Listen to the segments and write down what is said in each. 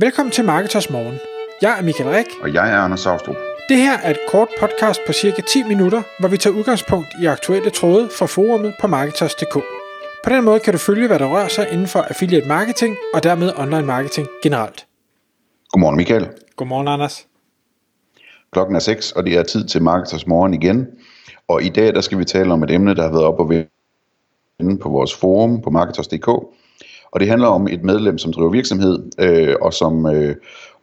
Velkommen til Marketers Morgen. Jeg er Michael Rik. Og jeg er Anders Saustrup. Det her er et kort podcast på cirka 10 minutter, hvor vi tager udgangspunkt i aktuelle tråde fra forumet på Marketers.dk. På den måde kan du følge, hvad der rører sig inden for affiliate marketing og dermed online marketing generelt. Godmorgen Michael. Godmorgen Anders. Klokken er 6, og det er tid til Marketers Morgen igen. Og i dag der skal vi tale om et emne, der har været op og vende på vores forum på Marketers.dk. Og det handler om et medlem, som driver virksomhed, øh, og som øh,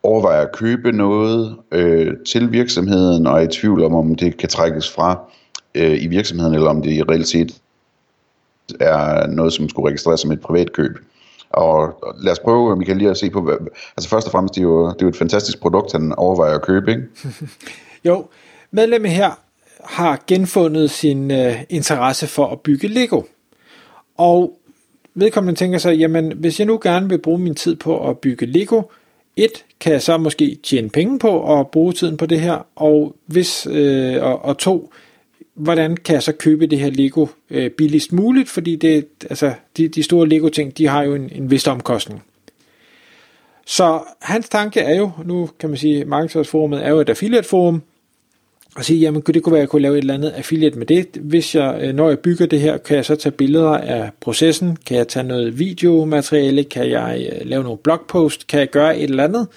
overvejer at købe noget øh, til virksomheden, og er i tvivl om, om det kan trækkes fra øh, i virksomheden, eller om det i realitet er noget, som skulle registreres som et privat køb. Og lad os prøve, Michael, lige at se på, hvad, altså først og fremmest, det er jo, det er jo et fantastisk produkt, han overvejer at købe, ikke? jo, medlemmet her har genfundet sin øh, interesse for at bygge Lego. Og vedkommende tænker sig, jamen hvis jeg nu gerne vil bruge min tid på at bygge Lego, et, kan jeg så måske tjene penge på at bruge tiden på det her, og, hvis, øh, og, og to, hvordan kan jeg så købe det her Lego øh, billigst muligt, fordi det, altså, de, de store Lego-ting, de har jo en, en vis omkostning. Så hans tanke er jo, nu kan man sige, markedsføringsforumet er jo et affiliate-forum, og sige, jamen det kunne være, at jeg kunne lave et eller andet affiliate med det. Hvis jeg, øh, når jeg bygger det her, kan jeg så tage billeder af processen, kan jeg tage noget videomateriale, kan jeg øh, lave nogle blogpost, kan jeg gøre et eller andet.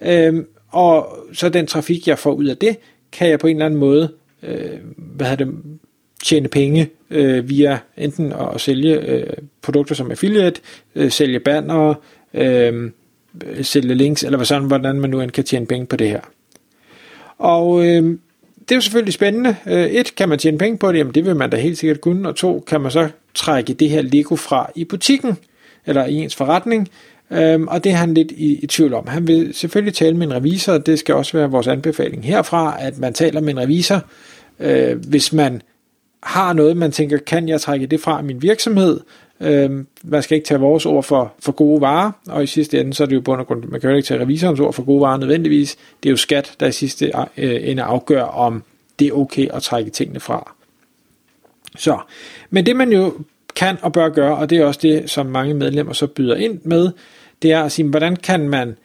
Øhm, og så den trafik, jeg får ud af det, kan jeg på en eller anden måde øh, hvad hedder det, tjene penge øh, via enten at sælge øh, produkter som affiliate, øh, sælge banner, øh, sælge links, eller sådan, hvordan man nu end kan tjene penge på det her. Og øh, det er jo selvfølgelig spændende. Øh, et, kan man tjene penge på det? Jamen det vil man da helt sikkert kunne. Og to, kan man så trække det her Lego fra i butikken, eller i ens forretning, Øhm, og det er han lidt i, i tvivl om. Han vil selvfølgelig tale med en revisor, og det skal også være vores anbefaling herfra, at man taler med en revisor, øh, hvis man har noget, man tænker, kan jeg trække det fra min virksomhed? Øh, man skal ikke tage vores ord for, for gode varer, og i sidste ende, så er det jo bund og grund, man kan jo ikke tage revisorens ord for gode varer nødvendigvis. Det er jo skat, der i sidste øh, ende afgør, om det er okay at trække tingene fra. Så, men det man jo kan og bør gøre, og det er også det, som mange medlemmer så byder ind med, det er at sige, hvordan kan man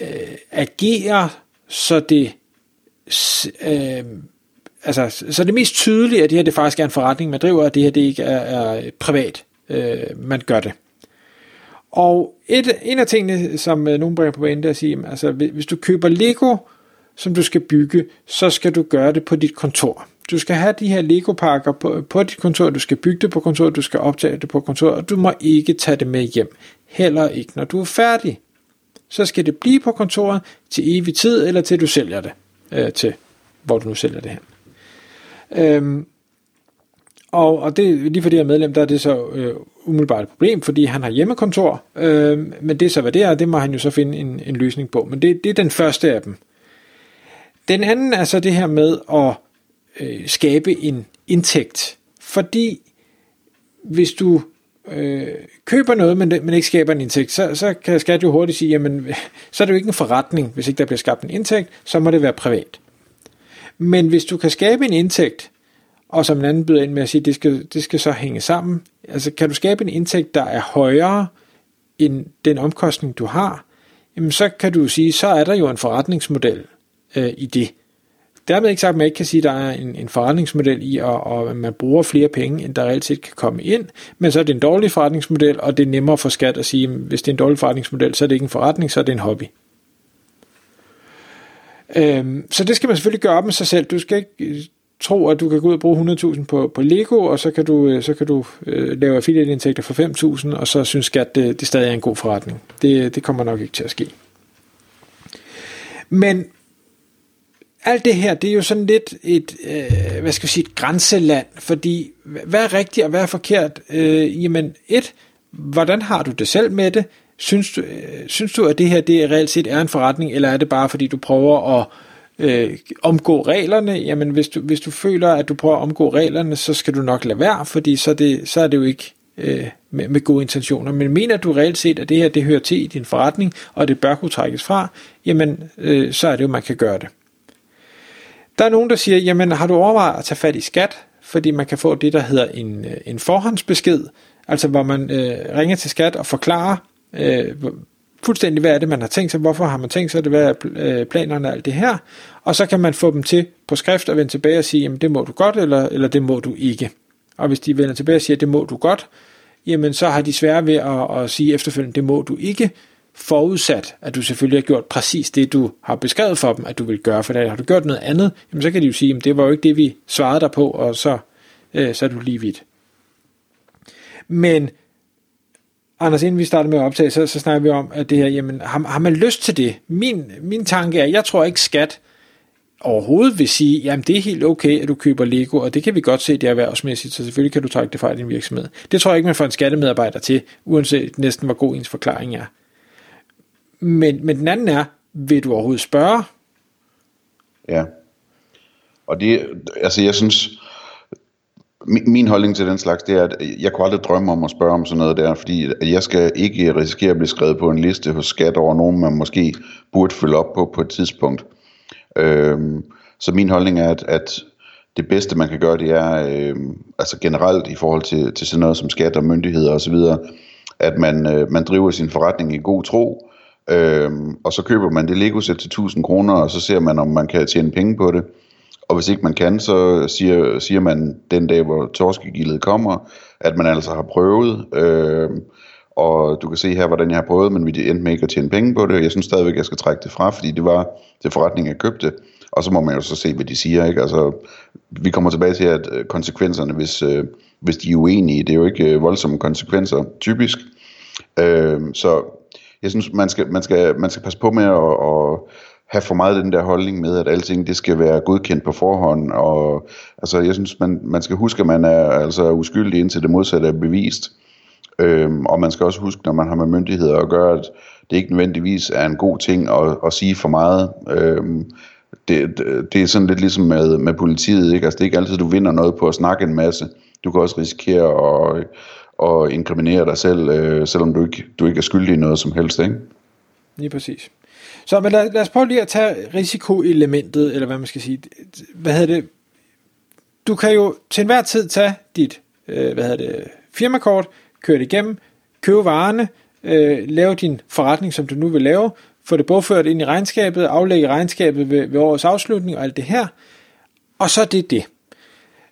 øh, agere, så det øh, altså, så det mest tydelige, at det her det faktisk er en forretning, man driver, og det her det ikke er, er privat, øh, man gør det. Og et, en af tingene, som øh, nogen bringer på banen, det er at sige, altså, hvis du køber Lego, som du skal bygge, så skal du gøre det på dit kontor. Du skal have de her Lego-pakker på, på dit kontor, du skal bygge det på kontor, du skal optage det på kontor, og du må ikke tage det med hjem. Heller ikke, når du er færdig. Så skal det blive på kontoret til evig tid, eller til du sælger det øh, til, hvor du nu sælger det hen. Øhm, og, og det, lige for det her medlem, der er det så øh, umiddelbart et problem, fordi han har hjemmekontor, øh, men det er så hvad det er, det må han jo så finde en, en løsning på. Men det, det er den første af dem. Den anden er så det her med at øh, skabe en indtægt, fordi hvis du øh, køber noget, men, men ikke skaber en indtægt, så, så kan skat jo hurtigt sige, jamen, så er det jo ikke en forretning, hvis ikke der bliver skabt en indtægt, så må det være privat. Men hvis du kan skabe en indtægt, og som en anden byder ind med at sige, det skal, det skal så hænge sammen, altså kan du skabe en indtægt, der er højere end den omkostning, du har, jamen så kan du sige, så er der jo en forretningsmodel øh, i det. Dermed ikke sagt, at man ikke kan sige, at der er en, en forretningsmodel i, og, og at man bruger flere penge, end der reelt set kan komme ind, men så er det en dårlig forretningsmodel, og det er nemmere for skat at sige, at hvis det er en dårlig forretningsmodel, så er det ikke en forretning, så er det en hobby. Øhm, så det skal man selvfølgelig gøre op med sig selv. Du skal ikke tro, at du kan gå ud og bruge 100.000 på, på Lego, og så kan du, øh, så kan du øh, lave affiliate-indtægter for 5.000, og så synes skat, det, det stadig er en god forretning. Det, det kommer nok ikke til at ske. Men alt det her, det er jo sådan lidt et, øh, hvad skal jeg sige, et grænseland, fordi hvad er rigtigt og hvad er forkert? Øh, jamen et, hvordan har du det selv med det? Synes du, øh, synes du, at det her det reelt set er en forretning, eller er det bare fordi du prøver at øh, omgå reglerne? Jamen hvis du, hvis du føler, at du prøver at omgå reglerne, så skal du nok lade være, fordi så er det, så er det jo ikke øh, med, med gode intentioner. Men mener du reelt set, at det her det hører til i din forretning, og det bør kunne trækkes fra, jamen øh, så er det jo, man kan gøre det. Der er nogen, der siger, jamen har du overvejet at tage fat i skat, fordi man kan få det, der hedder en, øh, en forhåndsbesked, altså hvor man øh, ringer til skat og forklarer, øh, fuldstændig, hvad er det, man har tænkt sig, hvorfor har man tænkt sig det, hvad er øh, planerne og alt det her, og så kan man få dem til på skrift og vende tilbage og sige, jamen det må du godt, eller, eller det må du ikke. Og hvis de vender tilbage og siger, det må du godt, jamen så har de svære ved at, at sige efterfølgende, det må du ikke, forudsat, at du selvfølgelig har gjort præcis det, du har beskrevet for dem, at du vil gøre, for det. har du gjort noget andet, jamen så kan de jo sige, jamen det var jo ikke det, vi svarede dig på, og så, øh, så er du lige vidt. Men Anders, inden vi starter med at optage, så, så snakker vi om, at det her, jamen, har, har man lyst til det? Min, min tanke er, jeg tror ikke skat overhovedet vil sige, jamen det er helt okay, at du køber Lego, og det kan vi godt se, det er erhvervsmæssigt, så selvfølgelig kan du trække det fra din virksomhed. Det tror jeg ikke, man får en skattemedarbejder til, uanset næsten hvor god ens forklaring er. Men, men den anden er, vil du overhovedet spørge? Ja. Og det, altså jeg synes, min holdning til den slags, det er, at jeg kunne aldrig drømme om at spørge om sådan noget der, fordi jeg skal ikke risikere at blive skrevet på en liste hos skat over nogen, man måske burde følge op på på et tidspunkt. Øhm, så min holdning er, at, at det bedste man kan gøre, det er øhm, altså generelt i forhold til, til sådan noget som skat og myndigheder osv., at man, øh, man driver sin forretning i god tro, øhm, og så køber man det Lego-sæt til 1000 kroner, og så ser man, om man kan tjene penge på det. Og hvis ikke man kan, så siger, siger man den dag, hvor torskegildet kommer, at man altså har prøvet, øh, og du kan se her, hvordan jeg har prøvet, men vi endte med ikke at tjene penge på det. Jeg synes stadigvæk, at jeg skal trække det fra, fordi det var til forretning, jeg købte. Og så må man jo så se, hvad de siger. Ikke? Altså, vi kommer tilbage til, at øh, konsekvenserne, hvis, øh, hvis de er uenige, det er jo ikke øh, voldsomme konsekvenser, typisk. Øh, så jeg synes, man skal, man skal, man skal passe på med at, at have for meget den der holdning med, at alting det skal være godkendt på forhånd. Og, altså, jeg synes, man, man skal huske, at man er altså uskyldig indtil det modsatte er bevist. Øhm, og man skal også huske, når man har med myndigheder at gøre, at det ikke nødvendigvis er en god ting at, at sige for meget. Øhm, det, det, det er sådan lidt ligesom med, med politiet. Ikke? Altså, det er ikke altid, du vinder noget på at snakke en masse. Du kan også risikere at, at inkriminere dig selv, øh, selvom du ikke, du ikke er skyldig i noget som helst. Ikke? Lige præcis. Så men lad, lad os prøve lige at tage risikoelementet, eller hvad man skal sige. Hvad hedder det? Du kan jo til enhver tid tage dit øh, hvad hedder det, firmakort, køre det igennem, købe varerne, øh, lave din forretning, som du nu vil lave, få det bogført ind i regnskabet, aflægge regnskabet ved, ved årets afslutning og alt det her. Og så er det det.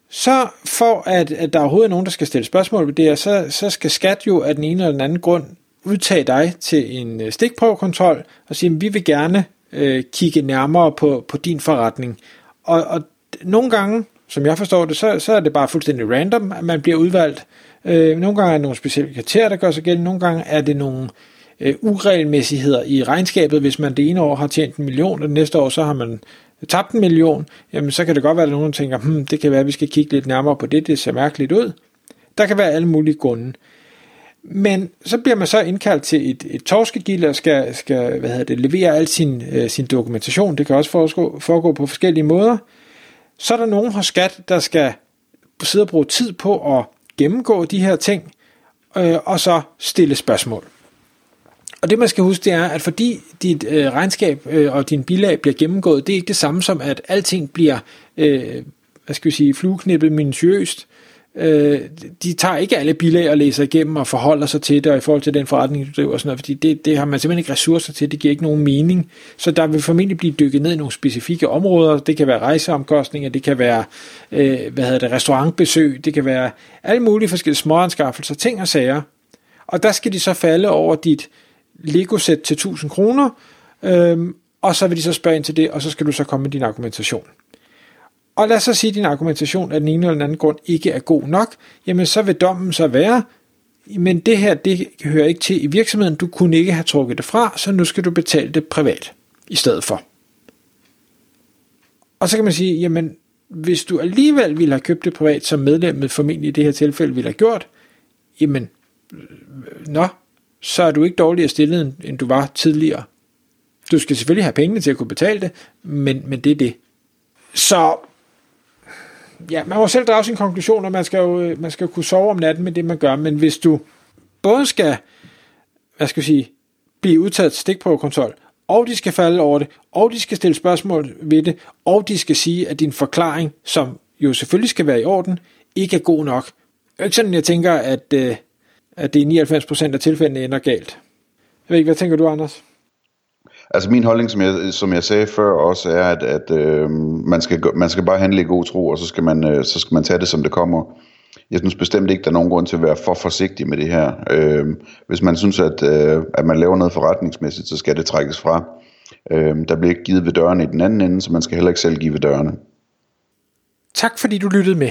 Så for at, at der overhovedet er nogen, der skal stille spørgsmål ved det så, så skal skat jo af den ene eller den anden grund udtage dig til en øh, stikprøvekontrol og sige, at vi vil gerne øh, kigge nærmere på, på din forretning. Og, og nogle gange, som jeg forstår det, så, så er det bare fuldstændig random, at man bliver udvalgt. Øh, nogle gange er det nogle specielle kriterier, der gør sig gældende. Nogle gange er det nogle øh, uregelmæssigheder i regnskabet. Hvis man det ene år har tjent en million, og det næste år så har man øh, tabt en million, jamen så kan det godt være, at nogen tænker, hmm, det kan være, at vi skal kigge lidt nærmere på det, det ser mærkeligt ud. Der kan være alle mulige grunde. Men så bliver man så indkaldt til et, et torskegilde og skal, skal hvad hedder det, levere al sin, øh, sin dokumentation. Det kan også foregå, foregå på forskellige måder. Så er der nogen hos skat, der skal sidde og bruge tid på at gennemgå de her ting, øh, og så stille spørgsmål. Og det man skal huske, det er, at fordi dit øh, regnskab øh, og din bilag bliver gennemgået, det er ikke det samme som, at alting bliver, øh, hvad skal vi sige, flueknippet minutiøst. Øh, de tager ikke alle bilag og læser igennem og forholder sig til det, og i forhold til den forretning, du driver og sådan noget, fordi det, det har man simpelthen ikke ressourcer til, det giver ikke nogen mening. Så der vil formentlig blive dykket ned i nogle specifikke områder, det kan være rejseomkostninger, det kan være, øh, hvad hedder det, restaurantbesøg, det kan være alle mulige forskellige småanskaffelser, ting og sager. Og der skal de så falde over dit Lego-sæt til 1000 kroner, øh, og så vil de så spørge ind til det, og så skal du så komme med din argumentation og lad os så sige, at din argumentation af den ene eller den anden grund ikke er god nok, jamen så vil dommen så være, men det her, det hører ikke til i virksomheden, du kunne ikke have trukket det fra, så nu skal du betale det privat i stedet for. Og så kan man sige, jamen hvis du alligevel ville have købt det privat, som medlemmet formentlig i det her tilfælde ville have gjort, jamen, øh, nå, så er du ikke dårligere stillet, end du var tidligere. Du skal selvfølgelig have pengene til at kunne betale det, men, men det er det. Så ja, man må selv drage sin konklusion, og man skal jo øh, man skal jo kunne sove om natten med det, man gør, men hvis du både skal, hvad skal jeg sige, blive udtaget stikprøvekontrol, og de skal falde over det, og de skal stille spørgsmål ved det, og de skal sige, at din forklaring, som jo selvfølgelig skal være i orden, ikke er god nok. Det er ikke sådan, jeg tænker, at, øh, at det er 99% af tilfældene ender galt. Jeg ved ikke, hvad tænker du, Anders? Altså min holdning, som jeg, som jeg sagde før også, er, at, at øh, man, skal, man skal bare handle i god tro, og så skal, man, øh, så skal man tage det, som det kommer. Jeg synes bestemt ikke, der er nogen grund til at være for forsigtig med det her. Øh, hvis man synes, at, øh, at man laver noget forretningsmæssigt, så skal det trækkes fra. Øh, der bliver ikke givet ved dørene i den anden ende, så man skal heller ikke selv give ved dørene. Tak fordi du lyttede med.